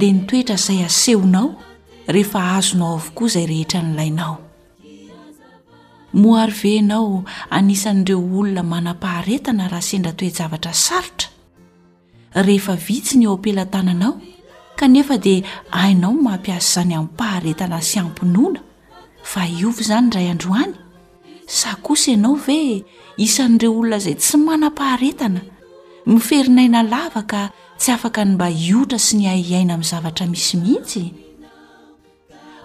dia ny toetra izay asehonao rehefa azonao avokoa izay rehetra nilainao mohary ve ianao anisan'ireo olona manam-paharetana raha sendra toe-javatra sarotra rehefa vitsy ny eo am-pelatananao kanefa dia ainao mampiasa izany amim-paharetana sy ampinoana fa hiova izany indray androany Sa kosa ianao ve isan'ireo olona izay tsy manam-paharetana, miferin'aina lava ka tsy afaka ny mba hiotra sy ny ahiaina amin'ny zavatra misy mihitsy?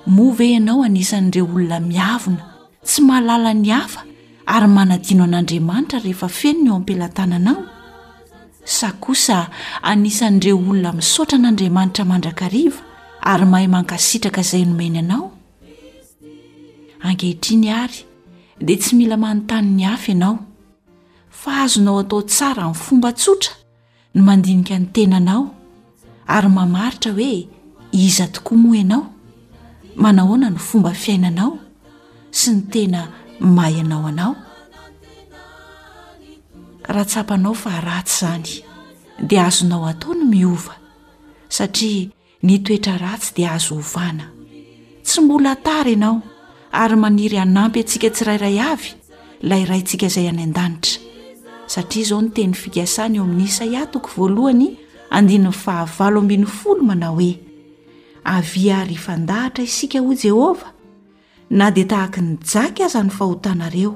Moa ve ianao anisan'ireo olona miavona, tsy mahalala ny hafa ary manadino an'Andriamanitra rehefa feno ny eo am-pelatananao? Sa kosa anisan'ireo olona misaotra an'Andriamanitra mandrakariva ary mahay mankasitraka izay nomeny anao? Ankehitriny ary dia tsy mila manontany ny hafa ianao, fa azonao atao tsara amin'ny fomba tsotra ny mandinika ny tenanao ary mamaritra hoe iza tokoa moa ianao, manahoana ny fomba fiainanao sy ny tena maha ianao anao. Raha tsapanao fa ratsy izany dia azonao atao ny miova satria. Ny toetra ratsy dia azo ovana. Tsy mbola tara ianao ary maniry hanampy antsika tsirairay avy ilay Raintsika izay any an-danitra. Satria izao ny teny fikasany eo amin'ny Isaia toko voalohany andininy fahavalo ambin'ny folo manao hoe, Avia ary hifandahatra isika, hoy Jehovah, na dia tahaka ny jaky aza ny fahotanareo,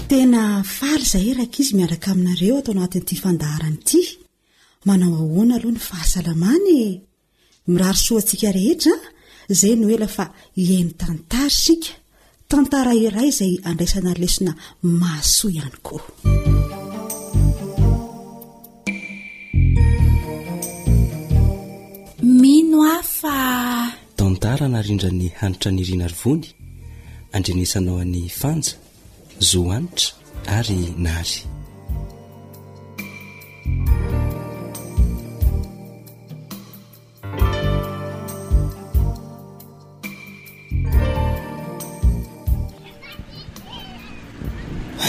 Tena faly izahay rankizy miaraka aminareo ato anatin'ity fandaharana ity. Manao ahoana aloha ny fahasalamana e? Mirary soa antsika rehetra an! Izay no ela fa hihaino tantara isika. Tantara iray izay andraisana lesona mahasoa ihany koa. Mino aho fa Tantara narindran'i Hanitra Nirinarivony, andrenesanao an'i Fanja. Zo Hanitra ary Nary.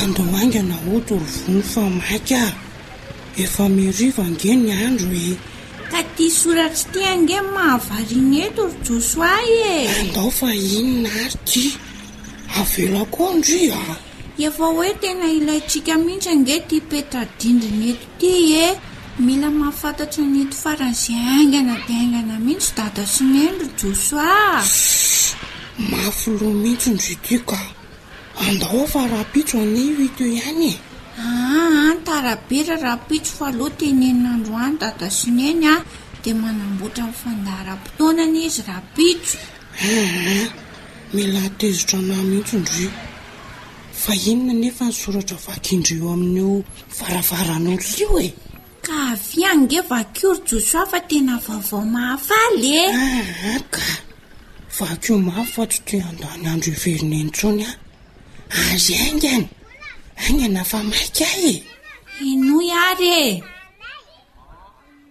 Andro manga nahoto ry vono fa maika a! Efa meriva ange ny andro e! Ka ity soratra ity ange no mahavariana eto ry Josoa e! Andao fa inona ary ity? Avelako ao ndry a! Efa hoe tena ilaintsika mihitsy ange ty petadindiny eto ty e! Mila mahafantatra ny eto farany izay haingana dia haingana mihitsy dada sy neny ry Josoa a! Mafy loha mihitsy ndry ity ka! Andao fa rahampitso anie io ito ihany e! Aa an! Tara be ry rahampitso fa aloha tenenina androany dada sy neny a! Dia manamboatra ny fandaharam-potoanany izy rahampitso! Aa an! Mialahy tezitra anah mihitsy ndry io. Fa inona anefa ny soratra vakindry eo amin'io varavaran'olona io e? Ka avia ange vakio ry Josoa fa tena vaovao mahafaly e! Aa ka! Vakio mafy fa tsy te handany andro hiverina eny intsony aho. Azy haingana! Haingana fa maika ahy e! Henoy ary e!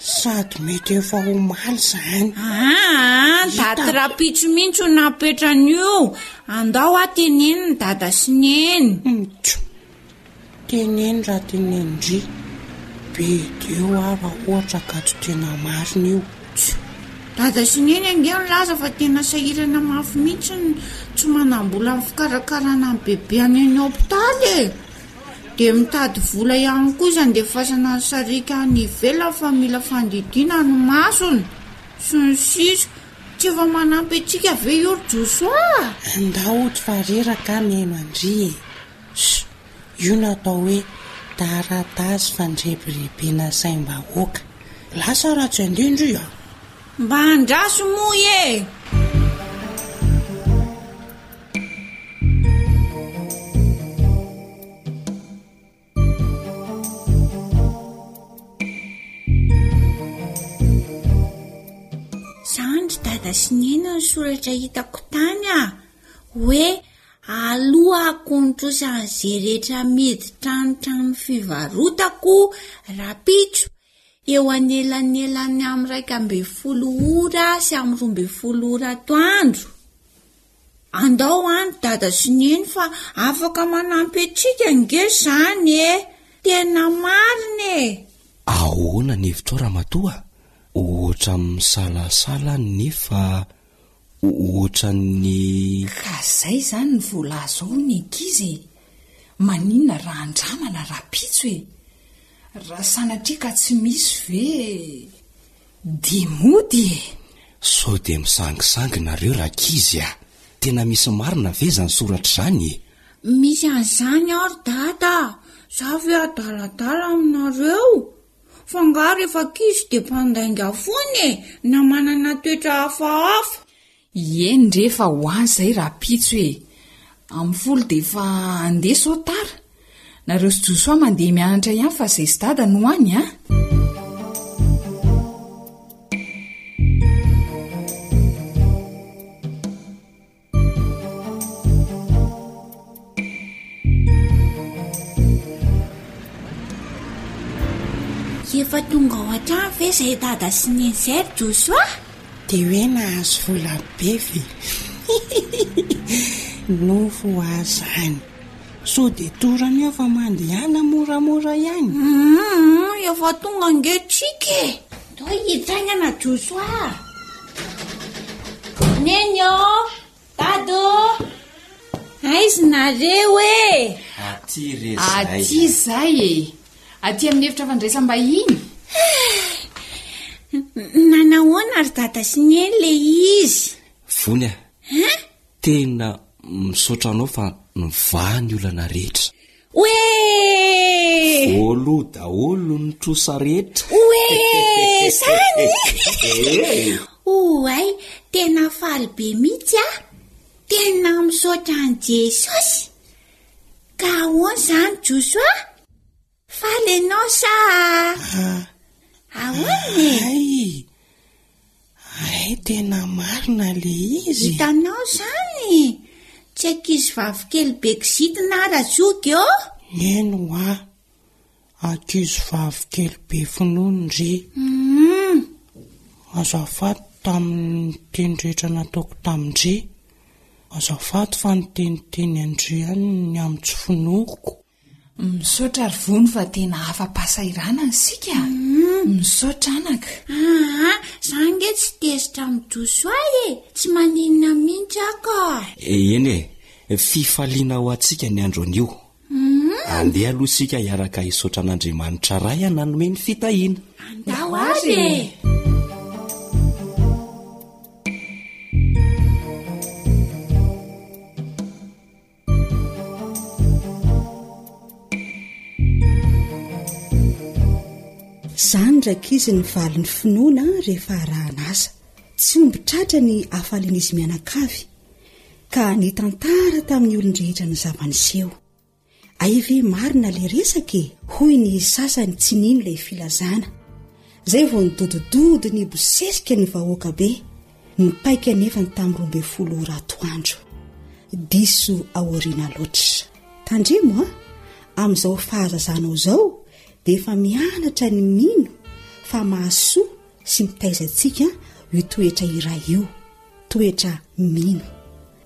Sady mety efa omaly izany. Aa, ah, ndaty rapitso mihitsy ho napetran'io. Andao aho teneno ny dada sy neny. Mtso. Teneno raha teneno ndry. Be deo aho raha ohatra ka tsy tena marina io. Tso. Dada sy neny ange milaza fa tena sahirana mafy mihitsy ny tsy manam-bola amin'ny fikarakarana ny bebe any any hopitaly e. Dia mitady vola ihany koa izy handefasana ny sariaka any ivelany fa mila fandidiana ny masony, sy ny sisa Tsy efa manampy antsika ve io ry Josoa a! Andao tsy fareraka neny an-dry e! Sh! Io no atao hoe taratasy fandrebirebena saim-bahoaka. Lasa raha tsy andeha ndry a! Mba andraso moa e! soratra hitako tany a hoe aloha akontrosa an'izay rehetra midy tranotrano fivarotako rapitso eo anelanelany amin'ny raika ambin'ny folo ora sy amin'ny roa ambin'ny folo ora atoandro Andao any dada sy neny fa afaka manampy antsika nge zany e! Tena marina e! Ahoana ny hevitrao ramatoa a? Ohatra misalasala aho nefa ohatran'ny. Ka zay zany ny voalaza ao ny ankizy e! Maninona raha andramana rahampitso e! Raha sanatria ka tsy misy ve. Dia mody e! Sao dia misangisangy nareo rankizy a! Tena misy marina ve izany soratra izany e? Misy an'izany aho ry dada a! Za ve adaladala aminareo? Fa nga rehefa ankizy dia mpandainga foana e! Na manana toetra hafahafa. Ie ndre efa ho any zay rapitso e! Amin'ny folo dia efa handeha sao tara? Nareo sy Josoa mandeha mianatra ihany fa zay sy Dada no any an! Efa tonga ao an-trano ve izay Dada sy Neny izay ry Josoa? Dia hoe nahazo vola be ve? Nofy hoa izany. Sao dia dorana eo fa mandehana moramora ihany? Humm, efa tonga ange Trick e! Toa hitsangana Josoa. Neny ô! Dado! Aiza nareo e? Aty re zay. Aty zay e. Aty amin'ny efitra fandraisam-bahiny. Nanahoana ary dada sy neny le izy? Vony a. Tena misaotra anao fa nivaha ny olana rehetra. Oee! Voaloa daholo ny trosa rehetra. Oee! Zany! Eh! Oay, tena faly be mihitsy ah! Tena misaotra an'i Jesosy! Ka ahoana izany Josoa? Faly ianao sa ahoana e? Hay! Hay tena marina le izy. Hitanao zany? Tsy ankizy vavikely be kizitina ah razoky ô! Eny wa! Ankizy vavikely be finoany re! Hum. Azafady tamin'ny teny rehetra nataoko tamin-dry. Azafady fa niteniteny an-dry ihany ny amin'ny tsy finoako. Misaotra ry Vony fa tena afa-pahasahiranana isika. Misaotra anaka. Aa, za nge tsy tezitra amin'ny Josoay e, tsy maninona mihitsy aho ka. Eh, eny e, fifaliana ho antsika ny andro anio. Andeha aloha isika hiaraka hisaotra an'Andriamanitra Ray nanome ny fitahiana. Andao ary e! Izany rankizy ny valin'ny finoana rehefa arahan'asa. Tsy omby tratra ny hafalian'izy mianakavy ka nitantara tamin'ny olon-drehetra ny zava-niseho. Hay ve marina ilay resaka e? hoy ny sasany tsy nino ilay filazana. Izay vao nidodododo nibosesika ny vahoaka be. Ny paika anefa ny tamin'ny roa ambin'ny folo ora atoandro. Diso aoriana loatra. Tandremo an! Amin'izao fahazazanao izao dia efa mianatra ny mino fa mahasoa sy mitaiza antsika io toetra iray io, toetra mino.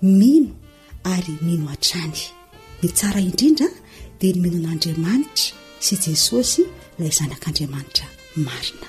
Mino ary mino hatrany. Ny tsara indrindra dia ny mino an'Andriamanitra sy Jesosy ilay Zanak'Andriamanitra marina.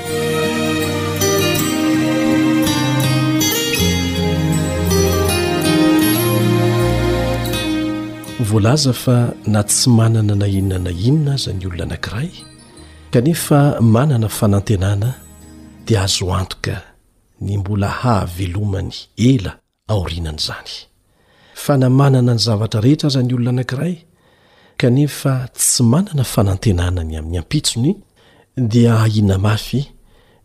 Voalaza fa na tsy manana na inona na inona aza ny olona anankiray kanefa manana fanantenana dia azo antoka ny mbola hahavelomany ela aorianan'izany. Fa na manana ny zavatra rehetra aza ny olona anankiray, kanefa tsy manana fanantenana ny amin'ny ampitsony, dia ahiana mafy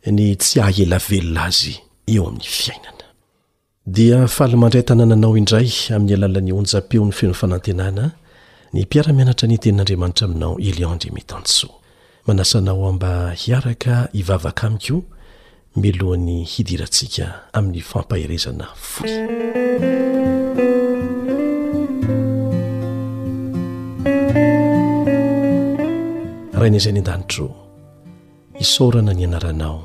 ny tsy hahela velona azy eo amin'ny fiainana. Dia faly mandray tanananao indray amin'ny alalan'ny onjam-peon'ny feno fanantenana ny mpiara-mianatra ny Tenin'Andriamanitra aminao Eliandry Mitansoa. Manasa anao aho mba hiaraka hivavaka amiko mialohan'ny hidirantsika amin'ny fampaherezana fohy. Rainay izay any an-danitro isaorana ny anaranao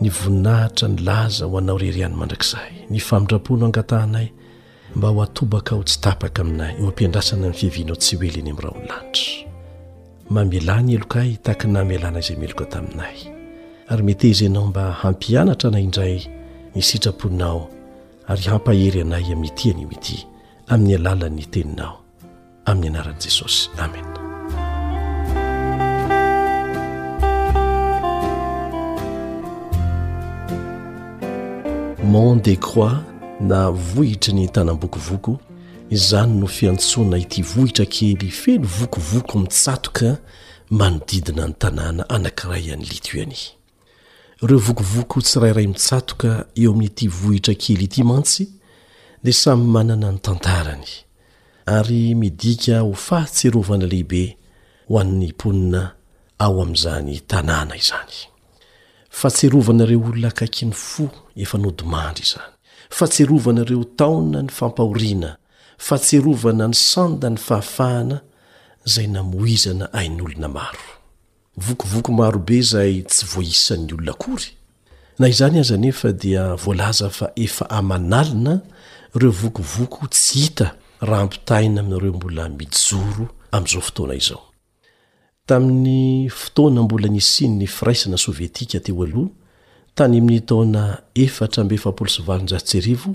ny voninahitra ny laza ho anao rery any mandrakizay ny famindra-po no angatahanay Mba ho atobaka ho tsy tapaka aminay eo am-piandrasana ny fiavianao tsy ho ela eny amin'ny rahon'ny lanitra. Mamelà ny helokay tahaka ny namelàna izay meloka taminay. Ary meteza ianao mba hampianatra anay indray ny sitraponao ary hampahery anay amin'ny ity anio ity, amin'ny alalan'ny Teninao. amin'ny anaran'i jesosy amen mon de croix na vohitry ny tanam-bokovoko izany no fiantsoana ity vohitra kely feno vokovoko mitsatoka manodidina ny tanàna anankiray any lituanie Ireo vokovoko tsirairay mitsatoka eo amin'ity vohitra kely ity mantsy dia samy manana ny tantarany, ary midika ho fahatsiarovana lehibe ho an'ny mponina ao amin'izany tanàna izany. Fahatsiarovana ireo olona akaikin'ny fo efa nodimandry izany. Fahatsiarovana ireo taona ny fampahoriana. Fahatsiarovana ny sanda ny fahafahana izay namoizana ain'olona maro. Vokovoko marobe izay tsy voaisan'ny olona akory. Na izany aza anefa dia voalaza fa efa aman'alina ireo vokovoko tsy hita raha ampitahaina amin'ireo mbola mijoro amin'izao fotoana izao. Tamin'ny fotoana mbola nisian'ny Firaisana Sovietika teo aloha, tany amin'ny taona efatra amby efapolo sy valonjato sy arivo,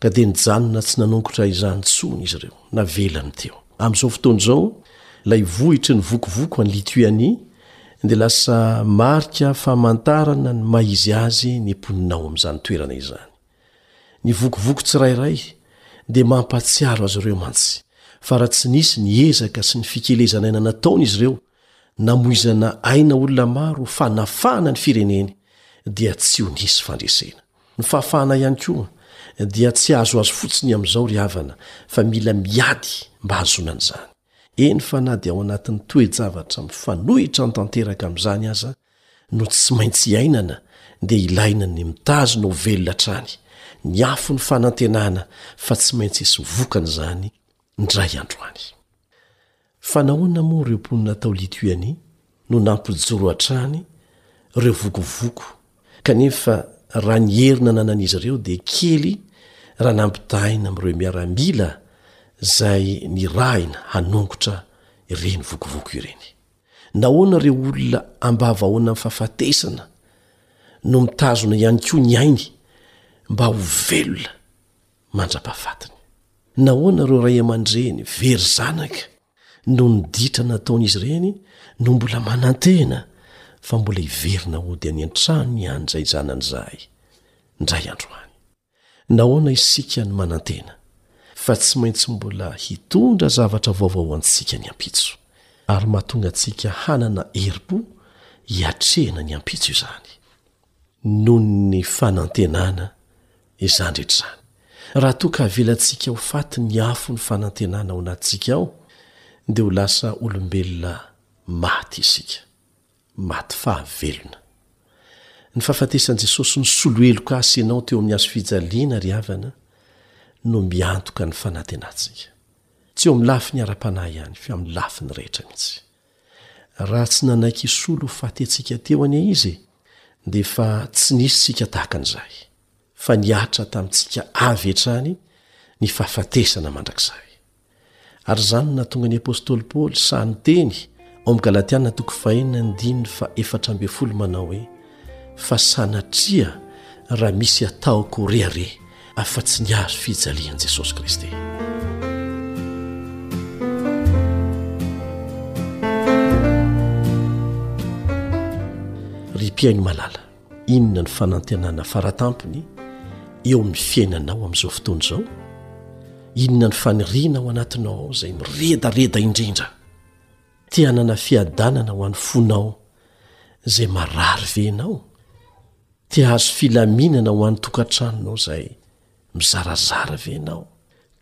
ka dia nijanona tsy nanongotra izany intsony izy ireo, navelany teo. Amin'izao fotoana izao, ilay vohitry ny vokovoko any Lituanie dia lasa marika famantarana ny maha izy azy ny mponina ao amin'izany toerana izany. Ny vokovoko tsirairay dia mampahatsiaro azy ireo mantsy fa raha tsy nisy ny ezaka sy ny fikelezan'aina nataon'izy ireo namoizana aina olona maro ho fanafahana ny fireneny dia tsy ho nisy fandresena. Ny fahafahana ihany koa dia tsy azo azo fotsiny amin'izao ry havana fa mila miady mba hahazoana an'izany. Eny fa na dia ao anatin'ny toe-javatra mifanohitra tanteraka amin'izany aza no tsy maintsy iainana dia ilaina ny mitazona ho velona hatrany ny afon'ny fanantenana fa tsy maintsy hisy vokany izany indray andro any. Fa nahoana moa ireo mponina tao Lituanie no nampijoro hatrany ireo vokovoko kanefa raha ny hery nananan'izy ireo dia kely raha nampitahaina amin'ireo miaramila izay nirahina hanongotra ireny vokovoko ireny? Nahoana ireo olona ambavahaonan'ny fahafatesana no mitazona ihany koa ny ainy mba ho velona mandra-pahafatiny. Nahoana ireo ray aman-dreny very zanaka noho ny ditra nataon'izy ireny no mbola manantena fa mbola hiverina hody any an-trano ny an'izay zanany izahay, indray andro any? Nahoana isika no manantena fa tsy maintsy mbola hitondra zavatra vaovao ho antsika ny ampitso, ary mahatonga antsika hanana herim-po hiatrehana ny ampitso izany? noho ny fanantenana izany rehetra izany. Raha toa ka avelantsika ho faty ny afo ny fanantenana ao anatintsika ao, dia ho lasa olombelona maty isika, maty fahavelona. Ny fahafatesan'i Jesosy nisolo heloka ahy sy ianao teo amin'ny hazo fijaliana, ry havana, no miantoka ny fanantenantsika. Tsy eo amin'ny lafiny ara-panahy ihany, fa eo amin'ny lafiny rehetra mihitsy. Raha tsy nanaiky hisolo ho faty antsika teo anie Izy e, dia efa tsy nisy isika tahaka an'izay, fa nihatra tamintsika avy hatrany ny fahafatesana mandrakizay. Ary izany no nahatonga ny apostoly Paoly sahy niteny ao amin'ny Galatiana toko fahenina andininy faha efatra ambin'ny folo manao hoe, fa sanatria raha misy ataoko rehareha afa-tsy ny hazo fijalian'i Jesosy Kristy. Ry mpihaino malala, inona ny fanantenana faratampony eo amin'ny fiainanao amin'izao fotoana izao? Inona ny faniriana ao anatinao izay miredareda indrindra? Te hanana fiadanana ho an'ny fonao zay marary ve enao? Te hahazo filaminana ho any tokantranonao zay mizarazara ve enao?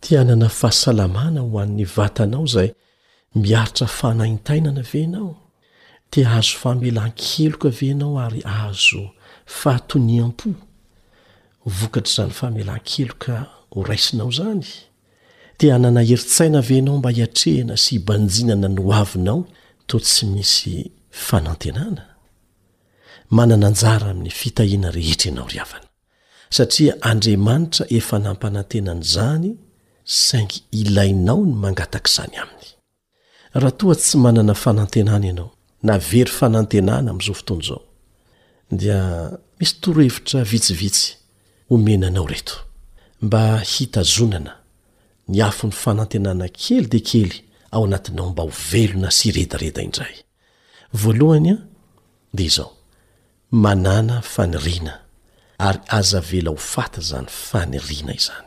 Te hanana fahasalamana ho an'ny vatanao zay miaritra fanaintainana ve enao? Te hahazo famelan-keloka ve enao ary ahazo fahatoniampo vokatr'izany famelan-keloka horaisinao zany? Te hanana herin-tsaina ve ianao mba hiatrehana sy hibanjinana ny ho avinao toa tsy misy fanantenana? Manana anjara amin'ny fitahiana rehetra ianao ry havana, satria Andriamanitra efa nampanantena an'izany saingy ilainao ny mangataka izany aminy. Raha toa tsy manana fanantenana ianao, na very fanantenana amin'izao fotoana izao, dia misy torohevitra vitsivitsy omena anao ireto, mba hitazonana ny afon'ny fanantenana kely dia kely ao anatinao mba ho velona sy hiredareda indray. Voalohany, dia izao, manàna faniriana, ary aza avela ho faty izany faniriana izany.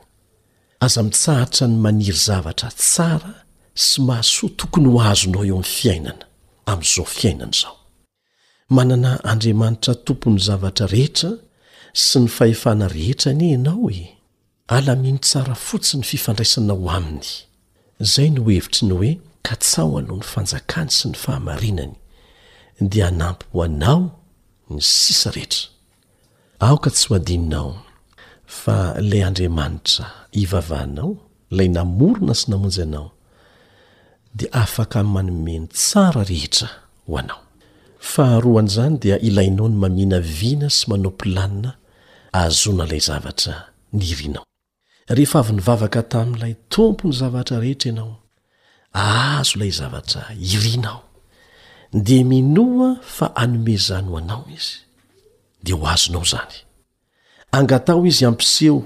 Aza mitsahatra ny maniry zavatra tsara sy mahasoa tokony ho azonao eo amin'ny fiainana, amin'izao fiainana izao. Manana Andriamanitra Tompon'ny zavatra rehetra sy ny fahefana rehetra anie ianao e! Alamino tsara fotsiny ny fifandraisanao Aminy. Izay no hevitry ny hoe katsaho aloha ny fanjakany sy ny fahamarinany, dia hanampy ho anao ny sisa rehetra. Aoka tsy ho adinonao fa ilay Andriamanitra ivavahanao, ilay namorona sy namonjy anao, dia afaka manome ny tsara rehetra ho anao. Faharoan'izany dia ilainao ny maminavina sy manao planina ahazoana ilay zavatra nirinao. Rehefa avy nivavaka tamin'ilay Tompon'ny zavatra rehetra ianao, ahazo ilay zavatra irinao, dia minoa fa hanome izany ho anao Izy, dia ho azonao izany. Angataho Izy hampiseho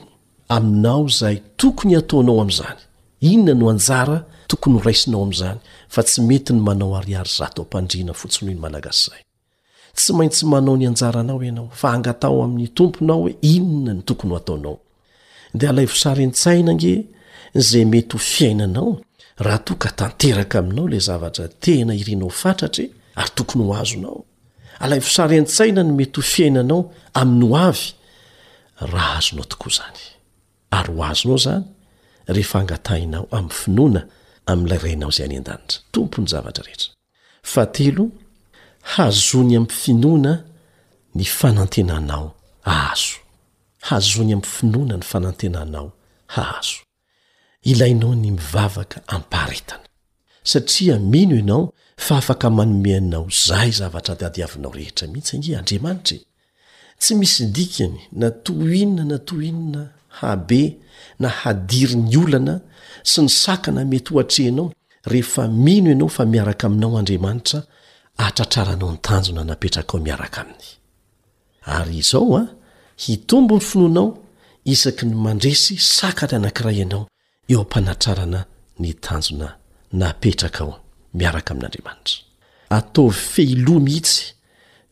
aminao izay tokony hataonao amin'izany, inona no anjara tokony horaisinao amin'izany, fa tsy mety ny manao ariary zato am-pandriana fotsiny hoy ny Malagasy izay. Tsy maintsy manao ny anjaranao ianao, fa angataho amin'ny Tomponao hoe inona ny tokony ho ataonao. Dia alaivo sary an-tsaina ange izay mety ho fiainanao raha toa ka tanteraka aminao ilay zavatra tena irinao fatratra e, ary tokony ho azonao. Alaivo sary an-tsaina ny mety ho fiainanao amin'ny ho avy, raha azonao tokoa izany. Ary ho azonao izany rehefa angatahinao amin'ny finoana amin'ilay Rainao izay any an-danitra, Tompon'ny zavatra rehetra. Fahatelo, hazony amin'ny finoana ny fanantenanao hahazo. Hazony amin'ny finoana ny fanantenanao hahazo. Ilainao ny mivavaka am-paharetana, satria mino ianao fa afaka manome anao izay zavatra tadiavinao rehetra mihitsy ange Andriamanitra e! Tsy misy dikany na toa inona na toa inona habe na hadirin'ny olana sy ny sakana mety hohatrehinao rehefa mino ianao fa miaraka aminao Andriamanitra ahatratraranao ny tanjona napetrakao miaraka Aminy. Ary izao an, hitombo ny finoanao isaky ny mandresy sakana anankiray ianao eo am-panatrarana ny tanjona napetrakao miaraka amin'Andriamanitra. Ataovy fehiloha mihitsy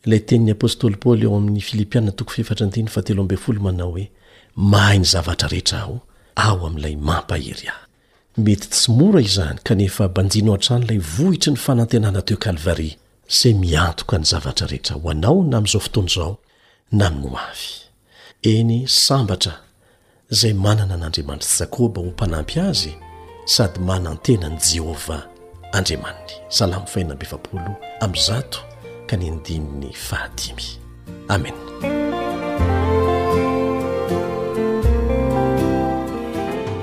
ilay tenin'ny apostoly Paoly ao amin'ny Filipiana toko fahefatra andininy fahatelo ambin'ny folo manao hoe, Mahay ny zavatra rehetra aho ao amin'ilay mampahery ahy. Mety tsy mora izany, kanefa banjino hatrany ilay vohitry ny fanantenana teo Kalvary izay miantoka ny zavatra rehetra ho anao na amin'izao fotoana izao na amin'ny ho avy. Eny, sambatra izay manana an'Andriamanitr'i Jakoba ho mpanampy azy sady manantena an'i Jehovah Andriamaniny. Salamo fahenina amby efapolo amby zato ka ny andininy fahadimy. Amena.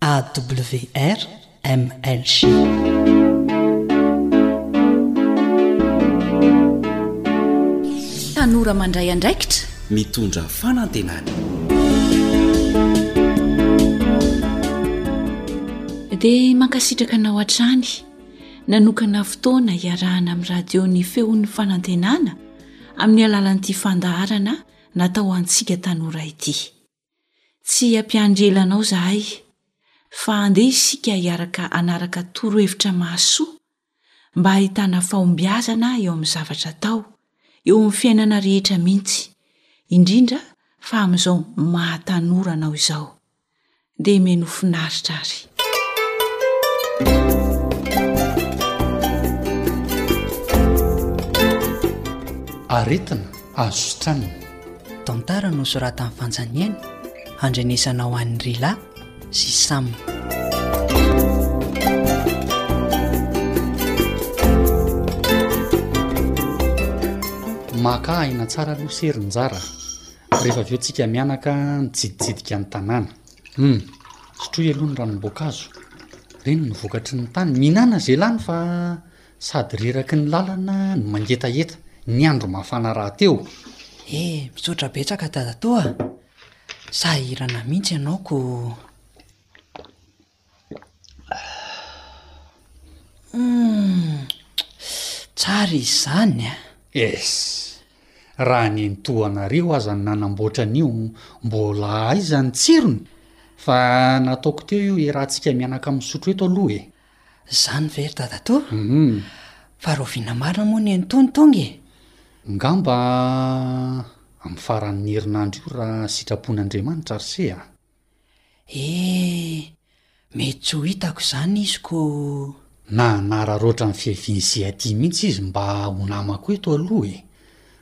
AWR MNC. Tanora mandray andraikitra, mitondra fanantenana. Dia mankasitraka anao hatrany nanokana fotoana hiarahana amin'ny radio ny feon'ny fanantenana amin'ny alalan'ity fandaharana natao antsika tanora ity. Tsy hampiandry ela anao izahay, fa andeha isika hiaraka hanaraka torohevitra mahasoa mba hahitana fahombiazana eo amin'ny zavatra atao, eo amin'ny fiainana rehetra mihitsy, indrindra fa amin'izao maha tanora anao izao. Dia omeny ho finaritra ary. Aretina azo sitranina. Tantara nosoratan'i Fanjaniaina handrenesana ho an'i Rila sy Sam. Maka aina tsara aloha serin-jara rehefa avy eo tsika mianaka nitsiditsidika ny tanàna. Hum, sotroy aloha ny ranom-boankazo. Reny ny vokatry ny tany. Mihinana izay lany fa Sady reraky ny lalana no mangetaheta ny andro mafana rahateo. E, misaotra betsaka dadatoa a! Sahirana mihitsy ianao koa. Tsara izy izany a! Es! Raha nenitoanareo aza ny nanamboatra an'io, mbola aiza ny tsirony? Fa nataoko teo io hiarahantsika mianaka misotro eto aloha e! Zany ve ry dadatoa? Hum. Fa rahoviana marina moa ny ento no tonga e? Ngamba amin'ny faran'ny herinandro io raha sitrapon'Andriamanitra ry se a! Eh! Mety tsy ho hitako izany izy ko! Nanararaotra ny fiavian'i se aty mihitsy izy mba ho namako eto aloha e!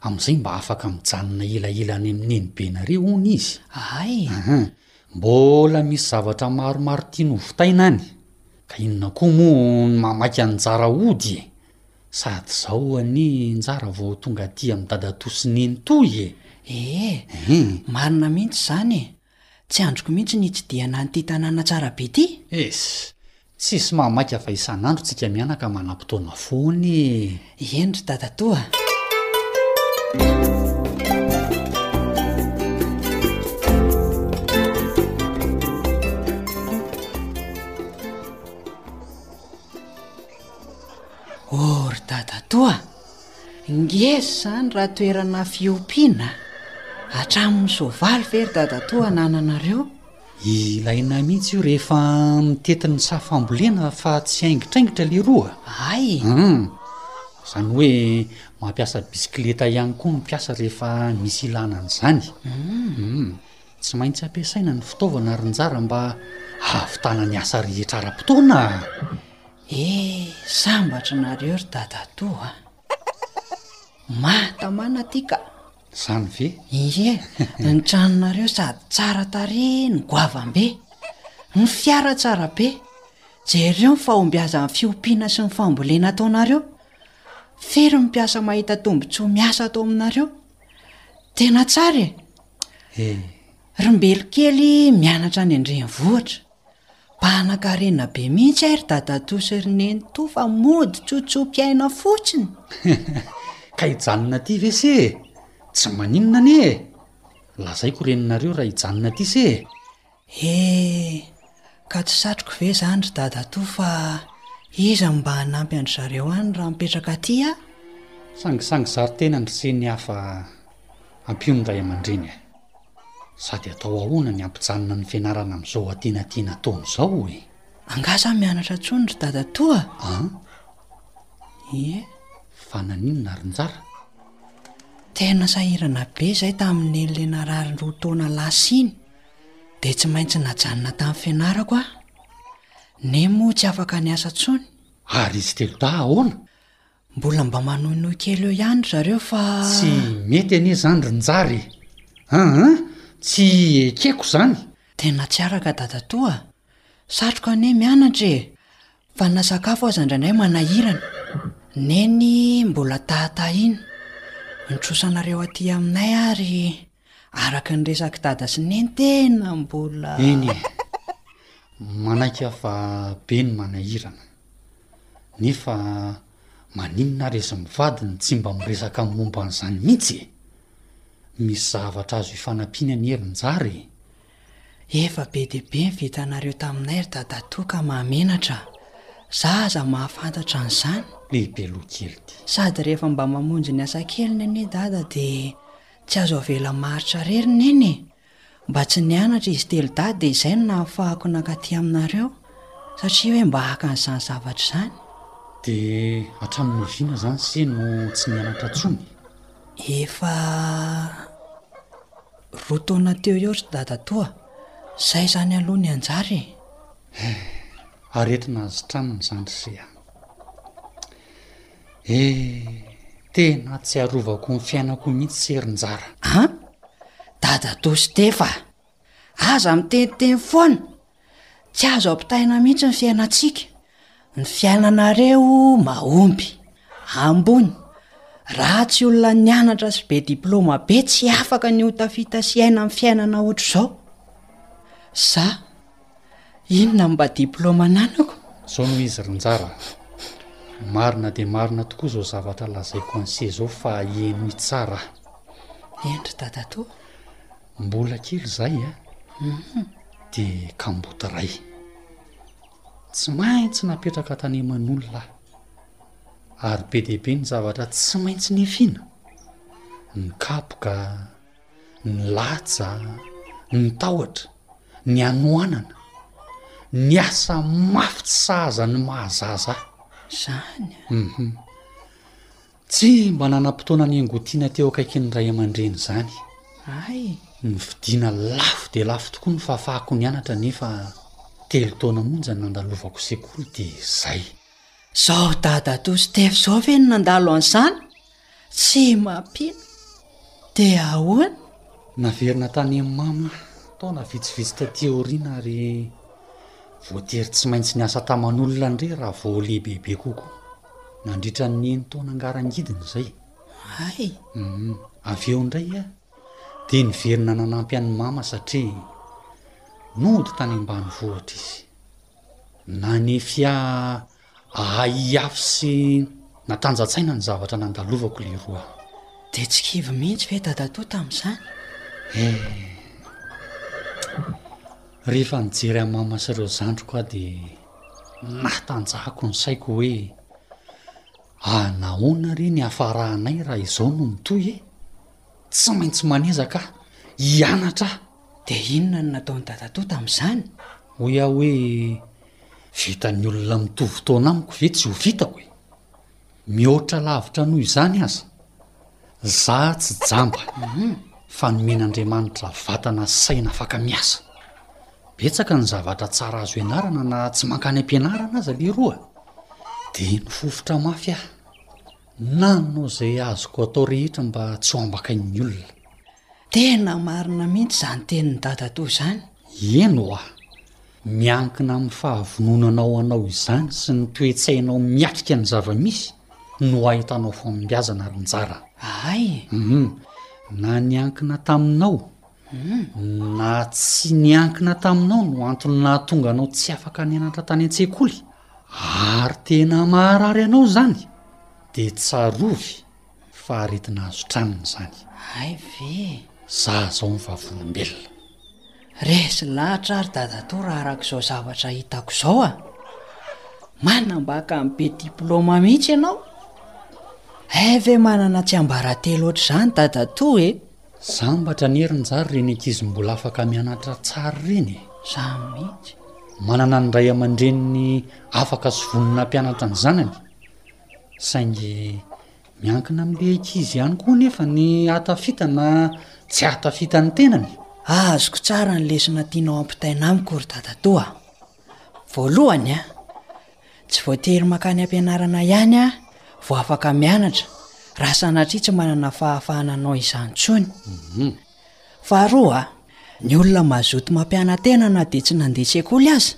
Amin'izay mba afaka mijanona elaela any amin'ny nenibenareo hono izy. Ahay! Ahaa. Mbola misy zavatra maromaro tiany ho vitaina any ka inona koa moa ny mamaky an'i Njara hody e! Sady zao anie i Njara vao tonga aty amin'i dadatoa sy neny toy e! Ee, marina mihitsy izany e! Tsy andriko mihitsy ny hitsidihana an'ity tanàna tsara be ity! Esy! Tsisy maha maika fa isan'andro tsika mianaka manam-potoana foana e! Eny ry dadatoa a! Oh ry dadatoa a! Ngeza izany raha toerana fiompiana a! Hatramin'ny soavaly ve ry dadatoa anananareo? Ilaina mihitsy io rehefa mitety ny saha fambolena fa tsy haingitraingitra leroa ay hum zany hoe mampiasa bisikileta ihany koa ny mpiasa rehefa misy ilana an'izany hum tsy maintsy ampiasaina ny fitaovana ary njara mba hahavitana ny asa rehetra ara-potoana eh sambatra nareo ry dadatoa mahatamana ity ka Zany ve? Ie, ny tranonareo sady tsara tarehy no goavam-be. Ny fiara tsara be. Jereo ny fahombiazan'ny fiompiana sy ny fambolena ataonareo. Firy ny mpiasa mahita tombontsoa miasa ato aminareo. Tena tsara e. Eh. Ry mbelokely mianatra any an-drenivohitra. Mpanakarena be mihitsy ay ry dadatoa sy ry nenitoa fa mody tsotsopiaina fotsiny. Ka hijanona aty ve se e? Tsy maninona anie e! Lazaiko reninareo raha hijanona aty se e! Eh! Ka tsy satriko ve izany ry dadatoa fa iza no mba hanampy an-dry zareo any raha mipetraka aty aho? Sangisangy zary tena ny r'se ny hafa ampion ny ray aman-dreny a! Sady atao ahoana ny hampijanona ny fianarana amin'izao atinatiana taona izao e? Angaha za mianatra intsony ry dadatoa? An? Ie. Fa naninona ary njara? Tena sahirana be izay tamin'iny le narary roa taona lasa iny dia tsy maintsy najanona tamin'ny fianarako aho. Nemo tsy afaka niasa intsony. Ary izy telo dahy ahoana? Mbola mba manohinohy kely eo ihany ry zareo fa. Tsy mety anie izany ry Njary e! An an! Tsy ekeko izany! Tena tsy araka dadatoa a! Satroka anie mianatra e! Fa na sakafo aza indraindray manahirana. Neny mbola tahatahina. Nitrosa anareo aty aminay ary. Araka ny resak'i dada sy neny tena mbola. Eny e, manaiky aho fa be ny manahirana. Nefa maninona ary izy mivady no tsy mba miresaka amin'ny momba an'izany mihitsy e? Misy zavatra azo ifanampiana anie ry njary e! Efa be dia be ny vitanareo taminay ry dadatoa ka mahamenatra. Za aza mahafantatra an'izany. Lehibe loha kely ty. Sady rehefa mba mamonjy ny asa keliny anie dada dia Tsy azo avela maharitra irery Neny e! Mba tsy nianatra izy telo dahy dia izay no nahafahako nankaty aminareo satria hoe mba haka an'izany zavatra izany. Dia hatramin'ny oviana izany se no tsy nianatra intsony? Efa roa taona teo eo ry dadatoa. Izay izany aloha ny anjara e! Eh, aretina azy tranony izany ry se a! Eh! Tena tsy arovako ny fiainako mihitsy Serinjara. An! Dadatoa sy Tefa a! Aza miteniteny foana! Tsy azo ampitaina mihitsy ny fiainantsika. Ny fiainanareo mahomby, ambony. Raha tsy olona nianatra sy be diplaoma be tsy afaka ny ho tafita sy hiaina amin'ny fiainana ohatr'izao. Sa. Inona mba diplôme ananako? Zao no izy ry Njara a! Marina dia marina tokoa zao zavatra lazaiko an'se zao fa henoy tsara a! Eny ry dadatoa! Mbola kely zay a! dia kamboty ray! Tsy maintsy napetraka tany aman'olona aho! Ary be dia be ny zavatra tsy maintsy nefina! Ny kapoka a! ny latsa a, ny tahotra, ny hanoanana, ny asa mafy tsy sahaza ny maha zaza ahy. Zany a? Uhum. Tsy mba nanam-potoana niangotiana teo akaikin'ny ray aman-dreny zany. Ay? Ny fidiana lafo dia lafo tokoa ny fahafahako nianatra nefa telo taona monja ny nandalovako sekoly dia zay. Zao dadatoa Steph zao ve no nandalo an'izany? Tsy mampino? Dia ahoana? Naverina tany Mama taona vitsivitsy taty aoriana ary voatery tsy maintsy niasa taman'olona ndry raha vao lehibebe kokoa nandritra ny enin-taona ngarangidiny izay. Hay! Hum, avy eo indray aho dia niverina nanampy an'i Mama satria nody tany ambanivohitra izy. Nanefy ahy Ahiahy sy natanja-tsaina ny zavatra nandalovako lehiroa. Dia tsy kivy mihitsy ve dadatoa tamin'izany? Eh! Rehefa nijery an'i Mama sy ireo zandriko aho dia natanjahako ny saiko hoe, anahoana re ny hafarahanay raha izao no mitohy e? Tsy maintsy manezaka aho, hianatra aho. Dia inona no nataon'i Dadatoa tamin'izany? Hoy aho hoe, Vitan'ny olona mitovy taona amiko ve tsy ho vitako e? Mihoatra lavitra noho izany aza. Za tsy jamba fa nomen'Andriamanitra vatana sy saina afaka miasa. Betsaka ny zavatra tsara azo ianarana na tsy mankany am-pianarana aza leroa. Dia nifofotra mafy aho. Nanao izay azoko atao rehetra mba tsy ho ambakain'ny olona. Tena marina mihitsy izany tenin'i dadatoa izany. Eny hoa, miankina amin'ny fahavononanao hanao izany sy ny toe-tsainao miatrika ny zava-misy no ahitanao fahombiazana ary njara. Ahay? Humm, na niankina taminao na tsy niankina taminao no antony nahatonga anao tsy afaka nianatra tany an-tsekoly ary tena maharary anao izany dia tsarovy Fa aretina azo tranony izany. Hay ve e! Za zao ny vavolombelona. Resy lahatra ary dadatoa raha araka izao zavatra hitako izao a. Manambaka amin'ny be diplôma mihitsy ianao. Hay ve manana tsiambaratelo ohatr'izany dadatoa e! Sambatra anie ry njary ireny ankizy mbola afaka mianatra tsara ireny e. Za mihitsy. Manana ny ray aman-dreniny afaka sy vonona hampianatra ny zanany. Saingy miankina amin'ilay ankizy ihany koa anefa ny hahatafita na tsy hahatafita ny tenany. Azoko tsara ny lesona tianao ampitaina amiko ry dadatoa. Voalohany a, tsy voatery mankany am-pianarana ihany aho vao afaka mianatra raha sanatria tsy manana fahafahana hanao izany intsony. Mhm. Faharoa, ny olona mazoto mampiana-tena na dia tsy nandeha sekoly aza.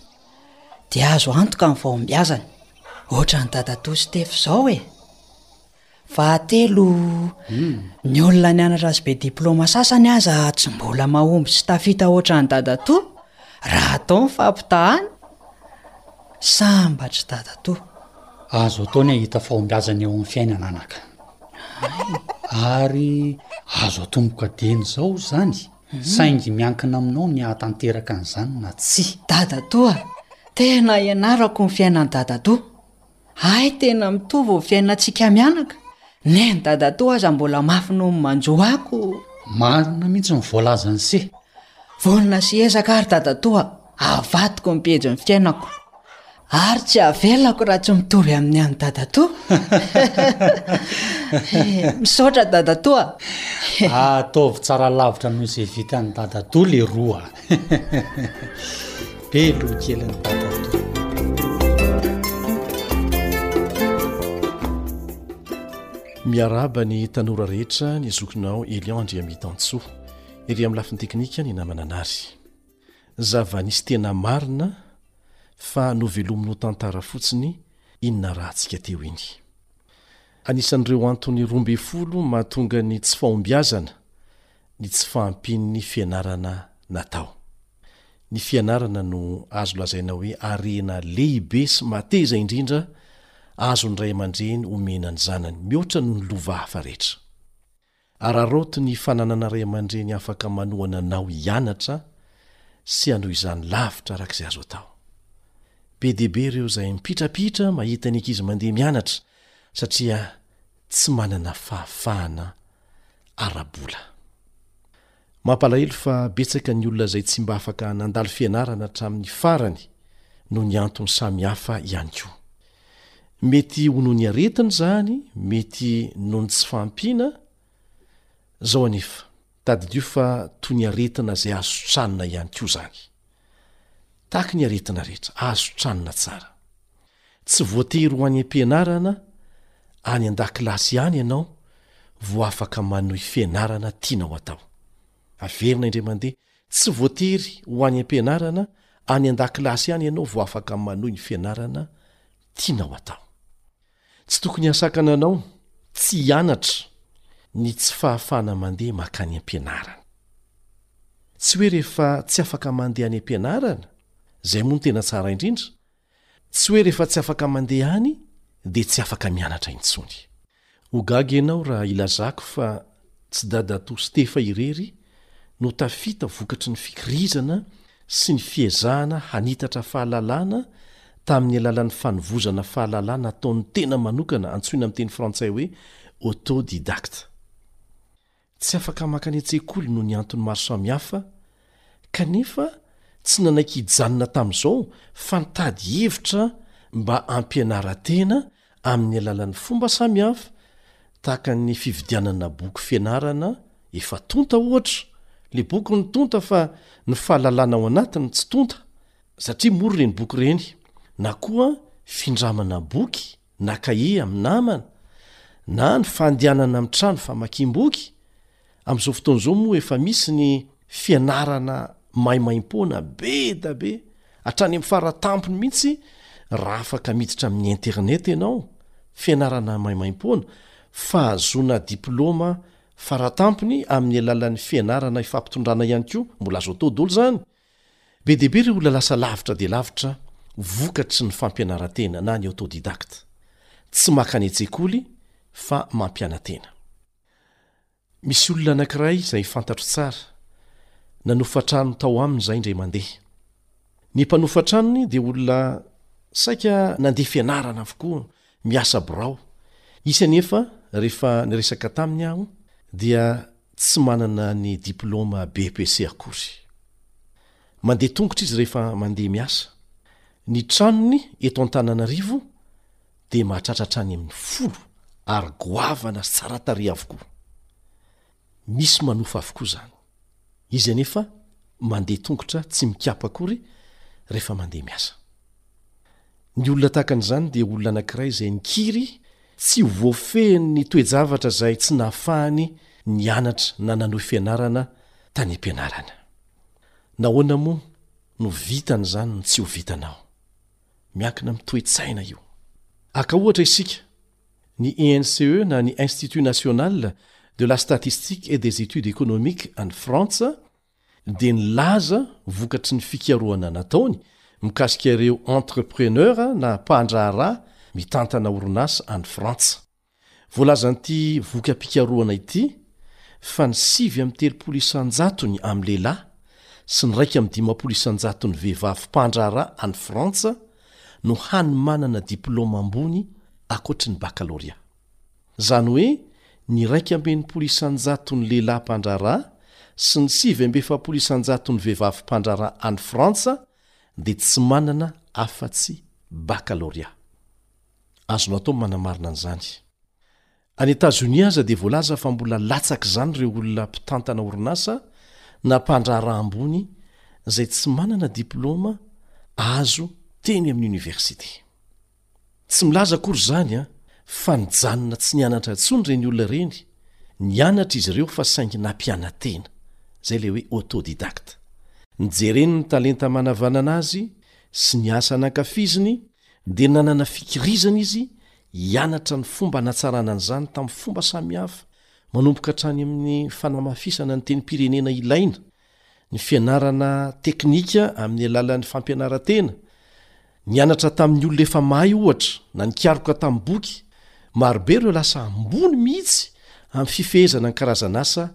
dia azo antoka ny fahombiazany ohatra ny dadatoa stefy izao e fahatelo hmm. ny olona ny anatra azy be diploma sasany aza tsy mbola mahomby sy tafita ohatra ny dadatoa raha atao ny fampitahany sambatry dadatoa azo ataony ahita fahombiazany eo amin'ny fiainana anaka ary azo atomboka deny izao zany Saingy miankina aminao ny hahatanteraka an'izany na tsia. Dadatoa, tena ianarako ny fiainan'i dadatoa. Hay tena mitovy ny fiainantsika mianaka, neny dadatoa aza mbola mafy noho ny manjo ako. Marina mihitsy ny voalazan'i Sy. Vonona sy ezaka ary dadatoa. Avadiko ny pejin'ny fiainako ary tsy avelako raha tsy mitovy amin'ny an'i dadatoa misaotra dadatoa ataovy tsara lavitra noho izay vitan'ny dadatoa le roa be loha kelin'ny dadatoa miaraba ny tanora rehetra ny zokinao elion andriamitansoa ery amin'ny lafiny teknika ny namana anary Zava-nisy tena marina fa novelomin'o tantara fotsiny iny narahantsika teo iny. Anisan'ireo antony roa ambin'ny folo mahatonga ny tsy fahombiazana ny tsy fahampian'ny fianarana natao. Ny fianarana no azo lazaina hoe harena lehibe sy mateza indrindra azon'ny ray aman-dreny omena ny zanany, mihoatra noho ny lova hafa rehetra. Araraoty ny fananana ray aman-dreny afaka manohana anao hianatra sy hanohy izany lavitra araka izay azo atao. Be dia be ireo izay mipitrapitra mahita ny ankizy mandeha mianatra satria tsy manana fahafahana ara-bola. Mampalahelo fa betsaka ny olona izay tsy mba afaka nandalo fianarana hatramin'ny farany noho ny antony samy hafa ihany koa. Mety ho noho ny aretina izany, mety noho ny tsy fahampiana, zao anefa, tadidio fa toy ny aretina izay azo sotranina ihany koa izany. Tahaka ny aretina rehetra, azo sotranina tsara. Tsy voatery ho any am-pianarana any an-dakilasy ihany ianao vao afaka manohy fianarana tianao atao. Averina indray mandeha, tsy voatery ho any am-pianarana any an-dakilasy ihany ianao vao afaka manohy ny fianarana tianao atao. Tsy tokony hasakana anao tsy hianatra ny tsy fahafahana mandeha makany am-pianarana. Tsy hoe rehefa tsy afaka mandeha any am-pianarana, izay moa no tena tsara indrindra, Tsy hoe rehefa tsy afaka mandeha any dia tsy afaka mianatra intsony. Ho gaga ianao raha ilazako fa tsy dadatoa Stefa irery no tafita vokatry ny fikirizana sy ny fiezahana hanitatra fahalalana tamin'ny alalan'ny fanovozana fahalalana ataony tena manokana antsoina amin'ny teny frantsay hoe autodidacte. Tsy afaka maka any an-tsekoly noho ny antony maro samihafa, kanefa tsy nanaiky hijanona tamin'izao fa nitady hevitra mba hampianara-tena amin'ny alalan'ny fomba samihafa, tahaka ny fividianana boky fianarana efa tonta ohatra, ilay boky no tonta fa ny fahalalana ao anatiny tsy tonta, satria mora ireny boky ireny, na koa findramana boky. na kahie amin'ny namana, na ny fandehanana amin'ny trano famakiam-boky, amin'izao fotoana izao moa efa misy ny fianarana maimaim-poana be da be, hatrany amin'ny fara-tampony mihitsy raha afaka miditra amin'ny internet ianao, fianarana maimaim-poana, fahazoana diplaoma fara-tampony amin'ny alalan'ny fianarana ifampitondrana ihany koa, mbola azo atao dolo izany, Be dia be ireo olona lasa lavitra dia lavitra vokatry ny fampianaran-tena na ny autodidacte. Tsy maka any an-tsekoly fa mampiana-tena. Misy olona anankiray izay fantatro tsara, nanofa trano tao aminy izahay indray mandeha. Ny mpanofa tranony dia olona saika nandeha fianarana avokoa Miasa birao. Izy anefa, rehefa niresaka taminy aho, dia tsy manana ny diplaoma BEPC akory. Mandeha tongotra izy rehefa mandeha miasa. Ny tranony eto Antananarivo dia mahatratra hatrany amin'ny folo ary goavana sy tsara tarehy avokoa. Misy manofa avokoa izany. Izy anefa mandeha tongotra tsy mikapa akory rehefa mandeha miasa. Ny olona tahaka an'izany dia olona anankiray izay nikiry tsy ho voafehin'ny toe-javatra izay tsy nahafahany nianatra na nanohy fianarana tany am-pianarana. Nahoana moa no vitan'izany no tsy ho vitanao? Miankina amin'ny toe-tsaina io. Aka ohatra isika Ny INSEE na ny Institut National de la Statistique et des Etudes Economiques any Frantsa dia nilaza vokatry ny fikarohana nataony mikasika ireo entrepreneur na mpandraharaha mitantana orinasa any Frantsa. Voalazan'ity voka-pikarohana ity fa ny sivy amby telopolo isan-jatony amin'ny lehilahy sy ny iraika amby dimampolo isan-jatony vehivavy mpandraharaha any Frantsa no hany manana diplaoma ambony ankoatry ny bakalorea. Izany hoe ny iraika amby enimpolo isan-jaton'ny lehilahy mpandraharaha sy ny sivy amby efapolo isan-jaton'ny vehivavy mpandraharaha any Frantsa dia tsy manana afa-tsy bakalorea. Azonao atao ny manamarina an'izany. Any Etazonia aza dia voalaza fa mbola latsak'izany ireo olona mpitantana orinasa na mpandraharaha ambony izay tsy manana diplaoma azo teny amin'ny oniversite. Tsy milaza akory izany fa nijanona tsy nianatra intsony ireny olona ireny, nianatra izy ireo fa saingy nampiana-tena, izay ilay hoe autodidacte. Nijereny ny talenta manavanana azy sy ny asa nankafiziny dia nanana fikirizana izy Hianatra ny fomba hanatsarana an'izany tamin'ny fomba samihafa, manomboka hatrany amin'ny fanamafisana ny tenim-pirenena ilaina, ny fianarana teknika amin'ny alalan'ny fampianaran-tena, nianatra tamin'ny olona efa mahay ohatra, na nikaroka tamin'ny boky, marobe ireo lasa ambony mihitsy amin'ny fifehezana ny karazan'asa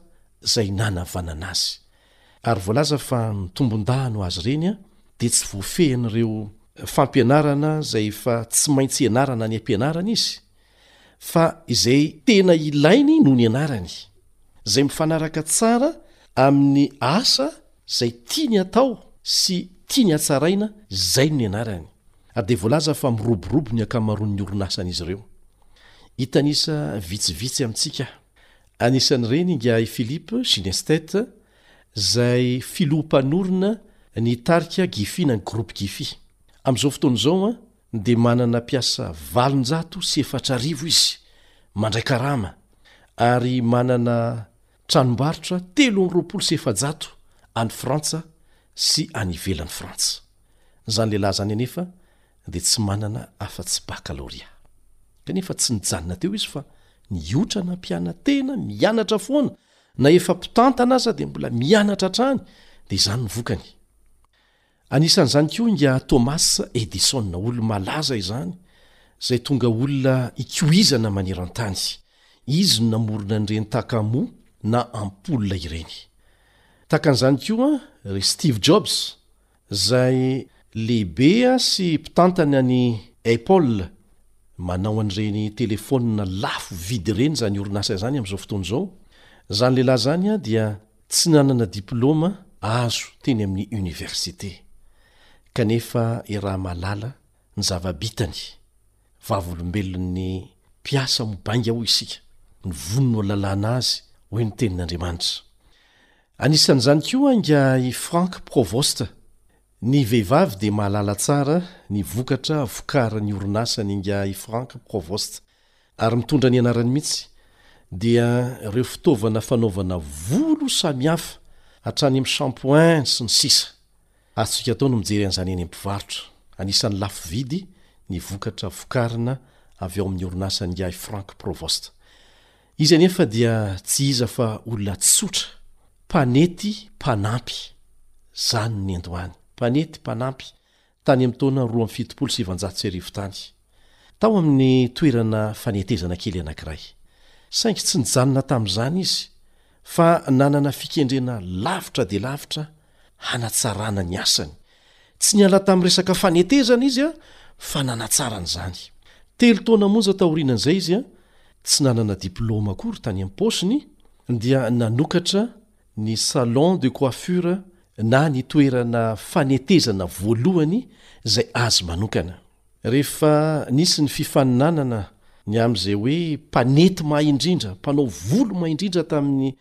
izay nanavanana azy. ary voalaza fa ny tombondahany ho azy ireny dia tsy voafehin'ireo fampianarana izay efa tsy maintsy ianarana any am-pianarana izy fa izay tena ilainy no nianarany, izay mifanaraka tsara amin'ny asa izay tiany atao sy tiany hatsaraina izay no nianarany, ary dia voalaza fa miroborobo ny ankamaroan'ny orin'asan'izy ireo. Hitan'isa vitsivitsy amintsika aho. Anisan'ireny ingahy Philippe Ginesteth, izay filoha mpanorina ny tarika Gifi na ny groupe Gifi. Amin'izao fotoana izao dia manana mpiasa valonjato sy efatra arivo izy, mandray karama, ary manana tranombarotra telo amby roapolo sy efajato any Frantsa sy any ivelan'i Frantsa. Izany lehilahy izany anefa dia tsy manana afa-tsy bakalorea. Kanefa tsy nijanona teo izy fa nihotra nampiana-tena mianatra foana, na efa mpitantana aza dia mbola mianatra hatrany, dia izany ny vokany. Anisan'izany koa ingahy Thomas Edison, olo-malaza izany, izay tonga olona ikoizana maneran-tany. Izy no namorona an'ireny takamoa na ampoule ireny. Tahaka an'izany koa ry Steve Jobs, Izay lehibe sy mpitantana an'i Apple manao an'ireny telefaonina lafo vidy ireny izany orinasa izany amin'izao fotoana izao. Izany lehilahy izany dia tsy nanana diplaoma azo teny amin'ny oniversite, kanefa iaraha-mahalala ny zava-bitany. Vavolombelon'ny mpiasa mibainga hoy isika, ny voniny ho alalana azy, hoy ny Tenin'Andriamanitra. Anisan'izany koa anga i Frank Provost, Ny vehivavy dia mahalala tsara ny vokatra vokarin'ny orinasa ny anga i Frank Provost, ary mitondra ny anarany mihitsy, dia ireo fitaovana fanaovana volo samihafa hatrany amin'ny shampoing sy ny sisa Azontsika atao ny mijery an'izany eny amin'ny mpivarotra, anisan'ny lafo vidy ny vokatra vokarina avy ao amin'ny orinasa ny anga i Frank Provost. Izy anefa dia tsy iza fa olona tsotra, mpanety mpanampy. Zany ny niandohany. Mpanety mpanampy, tany amin'ny taona roa amby fitopolo sy sivanjato sy arivo tany. Tao amin'ny toerana fanetezana kely anankiray. Saingy tsy nijanona tamin'izany izy fa nanana fikendrena lavitra dia lavitra hanatsarana ny asany. Tsy niala tamin'ny resaka fanetezana izy fa nanatsara an'izany. Telo taona monja taorianan'izay izy tsy nanana diplaoma akory tany am-paosiny dia nanokatra ny salon de coiffure na ny toerana fanetezana voalohany izay azy manokana. Rehefa nisy ny fifaninanana ny amin'izay hoe mpanety mahay indrindra, mpanao volo mahay indrindra tamin'ny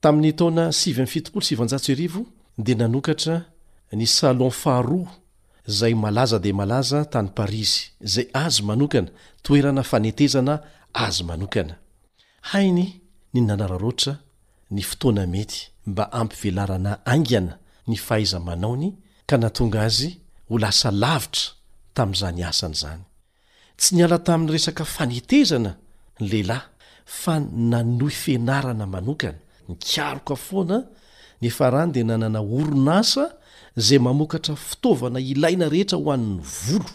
Tamin'ny taona sivy amby fitopolo sy sivinjato sy arivo dia nanokatra ny Salon faharoa izay malaza dia malaza tany Parisy, izay azy manokana, toerana fanetezana azy manokana. Hainy ny nanararaotra ny fotoana mety mba hampivelarana haingana ny fahaiza-manaony ka nahatonga azy ho lasa lavitra tamin'izany asany izany. Tsy niala tamin'ny resaka fanetezana ny lehilahy fa nanohy fianarana manokana, nikaroka foana, niafarany dia nanana orinasa izay mamokatra fitaovana ilaina rehetra ho an'ny volo,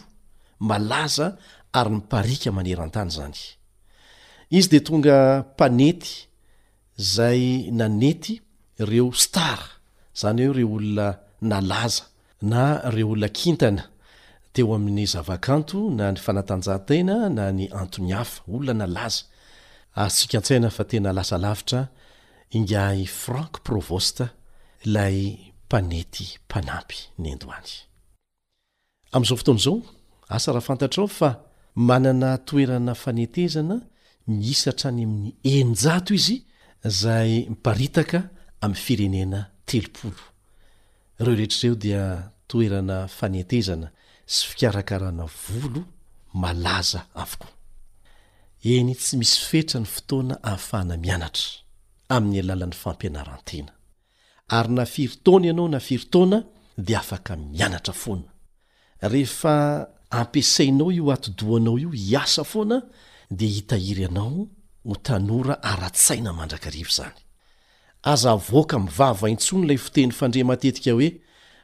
malaza ary mipariaka maneran-tany izany. Izy dia tonga mpanety izay nanety ireo stars, izany hoe ireo olona nalaza na ireo olona kintana teo amin'ny zavakanto na ny fanatanjahantena na ny antony hafa, olona nalaza. Ary tsy kantsaina fa tena lasa lavitra ingahy Franck Provost ilay mpanety mpanampy nendo any. Amin'izao fotoana izao, asa raha fantatrao fa manana toerana fanetezana miisa hatrany amin'ny eninjato izy izay miparitaka amin'ny firenena telopolo. Ireo rehetra ireo dia toerana fanetezana sy fikarakarana volo malaza avokoa. Eny tsy misy fetra ny fotoana ahafahana mianatra, amin'ny alalan'ny fampianaran-tena. Ary na firy taona ianao na firy taona dia afaka mianatra foana. Rehefa ampiasainao io atidohanao io hiasa foana dia hitahiry anao ho tanora ara-tsaina mandrakariva izany. Aza avoaka amin'ny vava intsony ilay fiteny fandre matetika hoe,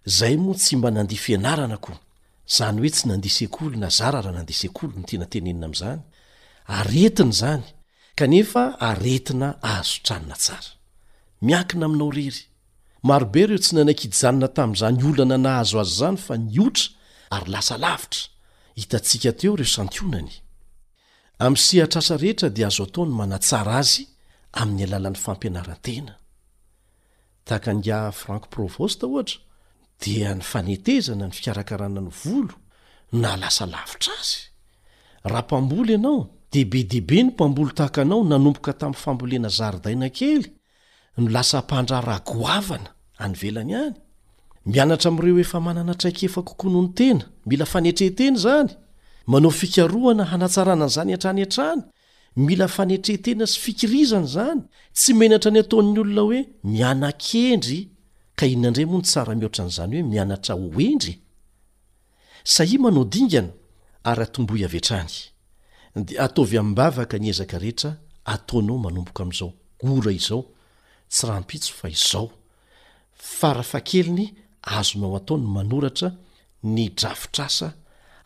Zay moa tsy mba nandia fianarana ko! Zany hoe tsy nandia sekoly na zara raha nandia sekoly no tiana tenenina amin'izany. Aretina izany kanefa aretina azo tranona tsara. Miankina aminao rery. Marobe ireo tsy nanaiky hijanona tamin'izany olana nahazo azy izany fa nihotra ary lasa lavitra. Hitantsika teo ireo santionany. Amin'ny sehatr'asa rehetra dia azo atao ny manatsara azy amin'ny alalan'ny fampianaran-tena. Tahaka an'ingahy Frank Provost, ohatra, dia ny fanetezana, ny fikarakarana ny volo no naha lasa lavitra azy. Raha mpamboly ianao, dia be dia be ny mpamboly tahaka anao nanomboka tamin'ny fambolena zaridaina kely no lasa mpandraharaha goavana any ivelany any? Mianatra amin'ireo efa manana traikefa kokoa noho ny tena, mila fanetren-tena izany, manao fikarohana hanatsarana an'izany hatrany hatrany, mila fanetren-tena sy fikirizana izany, tsy menatra ny ataon'ny olona hoe miana-kendry, ka inona indray moa no tsara mihoatra an'izany hoe mianatra ho hendry e? Sahia manao dingana ary atombohy avy hatrany. Dia ataovy amim-bavaka ny ezaka rehetra ataonao manomboka amin'izao ora izao, tsy rahampitso fa izao. Farafahakeliny azonao atao ny manoratra ny drafitr'asa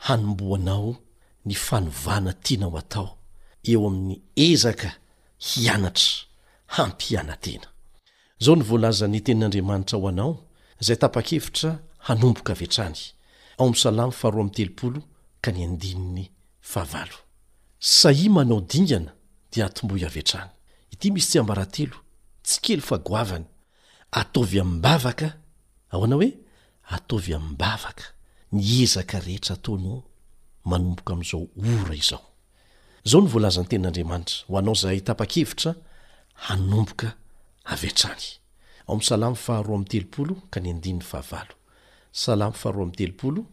hanombohanao ny fanovana tianao atao eo amin'ny ezaka hianatra hampiana-tena. Izao no voalazan'ny Tenin'Andriamanitra ho anao izay tapa-kevitra hanomboka avy hatrany, ao amin'ny Salamo faharoa amby telopolo ka ny andininy fahavalo, Sahia manao dingana dia atombohy avy hatrany. Ity misy tsiambaratelo, tsy kely fa goavana, Ataovy amim-bavaka, ahoana hoe? Ataovy amim-bavaka ny ezaka rehetra ataonao manomboka amin'izao ora izao. Izao no voalazan'ny Tenin'Andriamanitra ho anao izay tapa-kevitra hanomboka avy hatrany. Ao amin'ny Salamo faha roa amby telopolo ka ny andininy fahavalo. Salamo faha roa amby telopolo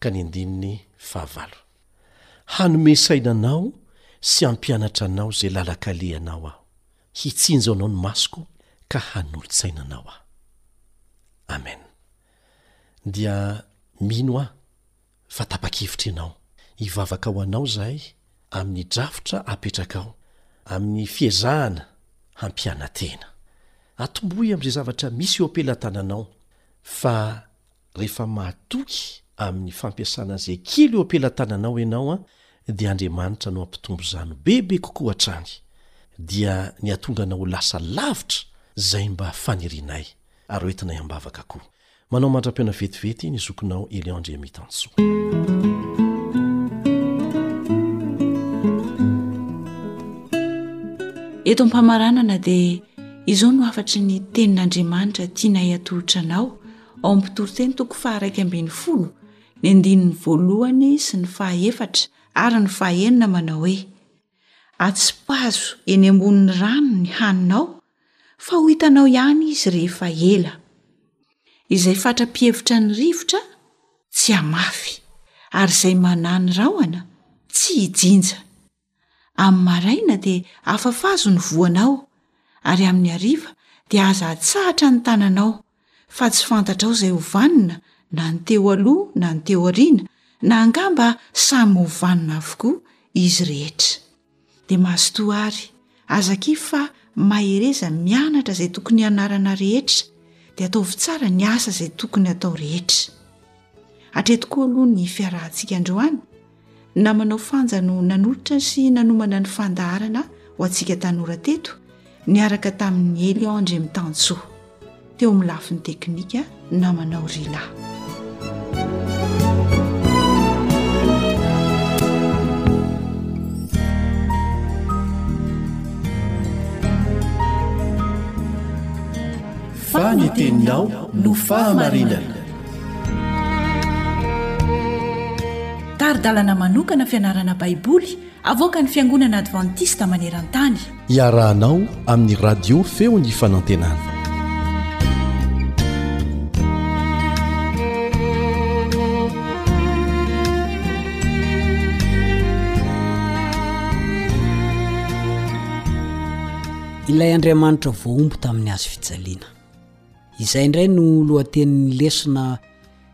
ka ny andininy fahavalo. Hanome saina anao sy hampianatra anao izay lalan-kalehanao aho. Hitsinjo anao ny masoko ka hanolo-tsaina anao aho. Amen. Dia mino aho fa tapa-kevitra ianao. Hivavaka ho anao izahay amin'ny drafitra apetrakao, amin'ny fiezahana hampiana-tena. Atombohy amin'izay zavatra misy eo am-pelatananao, fa rehefa mahatoky amin'ny fampiasana izay kely eo am-pelatananao ianao, dia Andriamanitra no hampitombo izany ho bebe kokoa hatrany, dia ny hatonga anao ho lasa lavitra izay mba fanirianay, ary hoentinay am-bavaka koa. Manao mandra-pihaona vetivety ny zokinao Elion Andriamitansoa. Eto am-pamaranana dia izao no hafatry ny tenin'Andriamanitra tianay hatolotra anao ao amin'ny mpitoriteny toko faharaika ambin'ny folo ny andininy voalohany sy ny fahaefatra ary ny fahaenina manao hoe atsipazo eny ambonin'ny rano ny haninao fa ho hitanao ihany izy rehefa ela. Izay fatra-pihevitra ny rivotra tsy hamafy, ary izay manahy ny rahona tsy hijinja. Amin'ny maraina dia afafazo ny voanao, ary amin'ny hariva dia aza atsahatra ny tananao, fa tsy fantatrao izay ho vanona na ny teo aloha na ny teo aoriana, na angamba samy ho vanona avokoa izy rehetra. Dia mazotoa ary, aza kivy fa mahereza mianatra izay tokony hianarana rehetra, dia ataovy tsara ny asa izay tokony atao rehetra. Hatreto koa aloha ny fiarahantsika androany. Namanao Fanja no nanolotra sy nanomana ny fandaharana ho antsika tanora teto, niaraka tamin'i Elion Andriamitanjoa. Teo amin'ny lafiny teknika, namanao Rila. Fa ny teninao no fahamarinana. Tari-dalana manokana fianarana Baiboly avoakan'ny Fiangonana Advantista maneran-tany. Iarahanao amin'ny Radio Feon'ny Fanantenana. Ilay Andriamanitra voahombo tamin'ny hazo fijaliana. Izay indray no lohatenin'ny lesona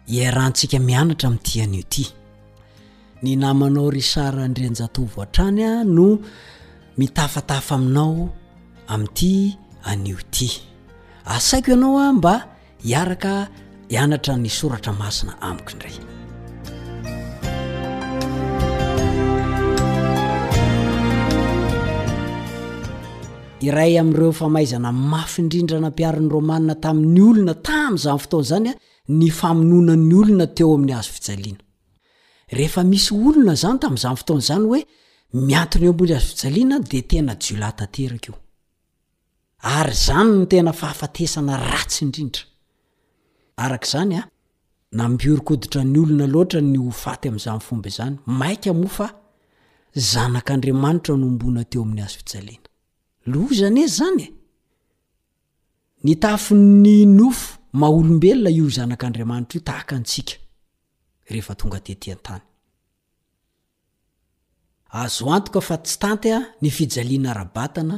iarahantsika mianatra amin'ity anio ity. Ny namanao Richard Andrianjatovo hatrany no mitafatafa aminao amin'ity anio ity. Asaiko ianao aho mba hiaraka hianatra ny soratra masina amiko indray. Iray amin'ireo famaizana mafy indrindra nampiharin'ny Romana tamin'ny olona tamin'izany fotoana izany ny famonoana ny olona teo amin'ny hazo fijaliana. Rehefa misy olona izany tamin'izany fotoana izany hoe mihantona eo ambony hazo fijaliana dia tena jiolahy tanteraka io. Ary izany no tena fahafatesana ratsy indrindra. Araka izany, Nampihoron-koditra ny olona loatra ny ho faty amin'izany fomba izany, mainka moa fa Zanak'Andriamanitra no ombona teo amin'ny hazofijaliana. Loza anie izany e! Nitafy ny nofo maha-olombelona io Zanak'Andriamanitra io tahaka antsika, rehefa tonga tetỳ an-tany. Azo antoka fa tsy tanty ny fijaliana ara-batana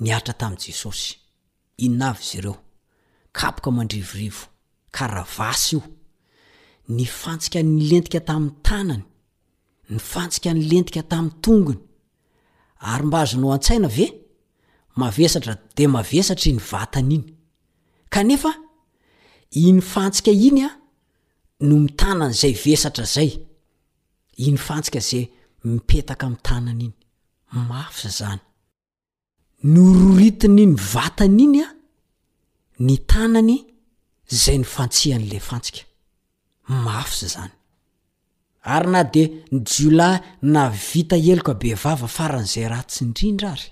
nihatra tamin'i Jesosy. Inona avy izy ireo? Kapoka mandrivorivo, karavasy io, ny fantsika nilentika tamin'ny tanany, ny fantsika nilentika tamin'ny tongony. Ary mba azonao an-tsaina ve? Mavesatra dia mavesatra iny vatany iny. Kanefa, iny fantsika iny no mitana an'izay vesatra izay. Iny fantsika ze mipetaka am tanana iny. Mafy za zany. Nororitin iny vatany iny a ny tanany zay nifantsihan le fantsika. Mafy za zany. Ary na de ny jiolahy navita heloka bevava faran zay ratsy ndrindra ary.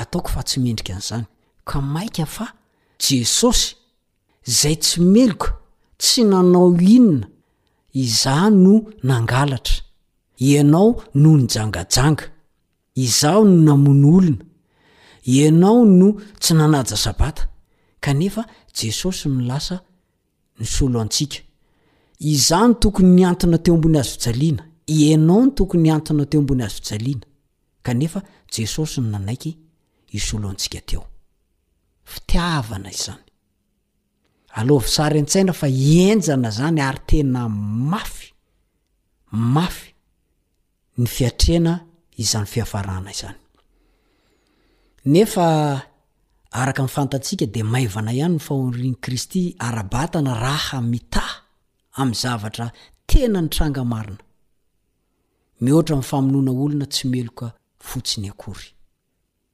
Ataoko fa tsy mendrika anzany. Ka maika fa Jesosy Zay tsy meloka tsy nanao inona izaho no nangalatra, ianao no nijangajanga, izaho no namono olona, ianao no tsy nanaja sabata, kanefa Jesosy no lasa nisolo antsika. Izaho no tokony nihantona teo ambony hazojaliana, ianao no tokony hihantona teo ambony hazojaliana, kanefa Jesosy no nanaiky hisolo antsika teo. fitiavana izany. Alaovy sary an-tsaina fa henjana izany ary tena mafy, mafy ny fiatrehana izany fiafarana izany. Nefa araka ny fantatsika dia maivana ihany ny fahorian'i Kristy ara-batana raha mitaha amin'ny zavatra tena nitranga marina, mihoatra ny famonoana olona tsy meloka fotsiny akory.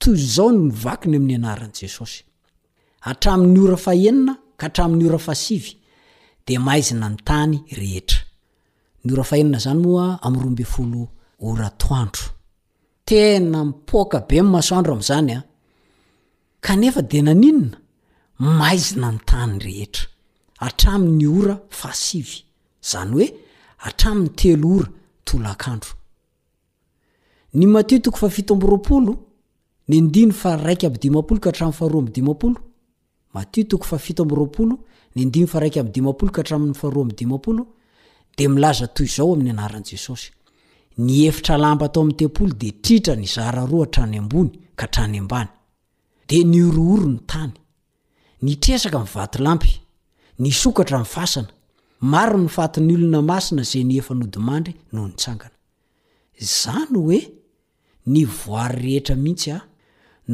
Toy izao no nivakiny amin'ny anaran'i Jesosy, Hatramin'ny ora fahenina ka hatramin'ny ora fahasivy dia maizina ny tany rehetra. Ny ora fahenina izany moa amin'ny roa ambin'ny folo ora atoandro. Tena mipoaka be ny masoandro amin'izany an! Kanefa dia naninona? Maizina ny tany rehetra. Hatramin'ny ora fahasivy. Izany hoe hatramin'ny telo ora tolakandro. Ny Matio toko fahafito amby roapolo, ny andininy faharaika amby dimampolo ka hatramin'ny faharoa amby dimampolo, Matio toko fahafito amby roapolo, ny andininy faharaika amby dimampolo ka hatramin'ny faharoa amby dimampolo, dia milaza toy izao amin'ny anaran'i Jesosy, Ny efitra lamba tao amin'ny tempoly dia tritra nizara roa hatrany ambony ka hatrany ambany. Dia nihorohoro ny tany. Nitresaka ny vatolampy. Nisokatra ny fasana. Maro ny fatin'ny olona masina izay ny efa nodimandry no nitsangana. Izany hoe ny voary rehetra mihitsy aho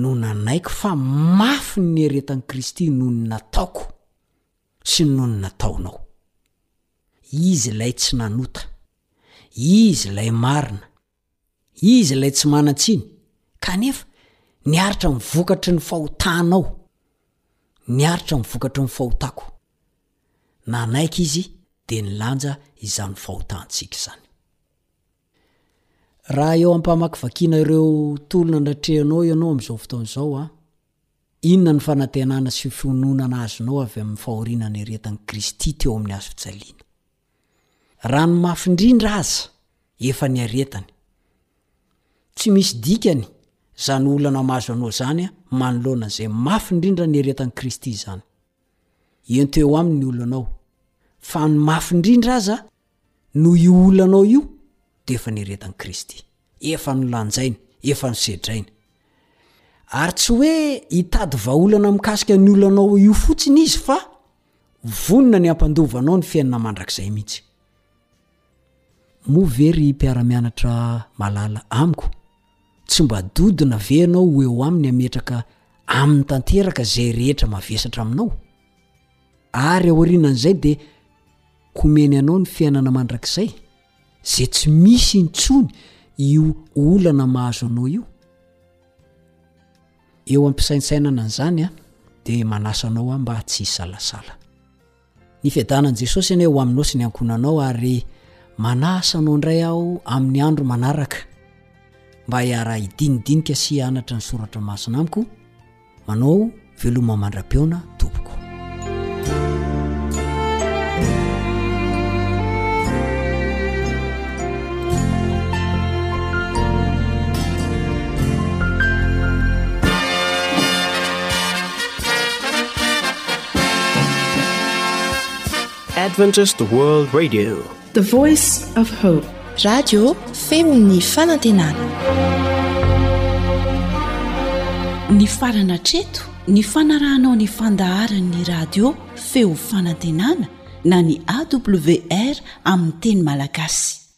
no nanaiky fa mafy ny niaretan'i Kristy noho ny nataoko sy noho ny nataonao. Izy ilay tsy nanota. Izy ilay marina. Izy ilay tsy manan-tsiny. Kanefa, niaritra ny vokatry ny fahotanao. Niaritra ny vokatry ny fahotako. nanaiky izy dia nilanja izany fahotantsika izany. Raha eo am-pamakivakiana ireo tolona natrehanao ianao amin'izao fotoana izao, a, inona ny fanantenana sy fiononana azonao avy amin'ny fahoriana niretan'i Kristy teo amin'ny hazofijaliana? Raha ny mafy indrindra aza, efa niaretany. Tsy misy dikany izany olana mahazo anao izany manoloana izay mafy indrindra niretan'i Kristy izany. Ento eo aminy ny olanao. Fa ny mafy indrindra aza noho io olanao io dia efa niretan'i Kristy. Efa nolanjainy, efa nosedrainy. Ary tsy hoe hitady vahaolana mikasika ny olanao io fotsiny izy fa vonona ny hampandova anao ny fiainana mandrakizay mihitsy. Moa ve ry mpiara-mianatra malala amiko, tsy mba dodona ve ianao ho eo aminy hametraka aminy tanteraka izay rehetra mavesatra aminao? Ary aorianan'izay dia komeny anao ny fiainana mandrakizay, izay tsy misy intsony io olana mahazo anao io? Eo am-pisaintsainana an'izany aho dia manasa anao aho mba tsy hisalasala. Ny fiadanan'i Jesosy anie ho aminao sy ny ankohonanao ary manasa anao indray aho amin'ny andro manaraka mba hiaraha hidinidinika sy hianatra ny soratra masina amiko manao veloma mandra-peona tompoko Adventist World Radio. The Voice of Hope. Radio femin'ny fanantenana. Ny farana treto ny fanarahanao ny fandaharan'ny radio feo fanantenana na ny AWR amin'ny teny malagasy.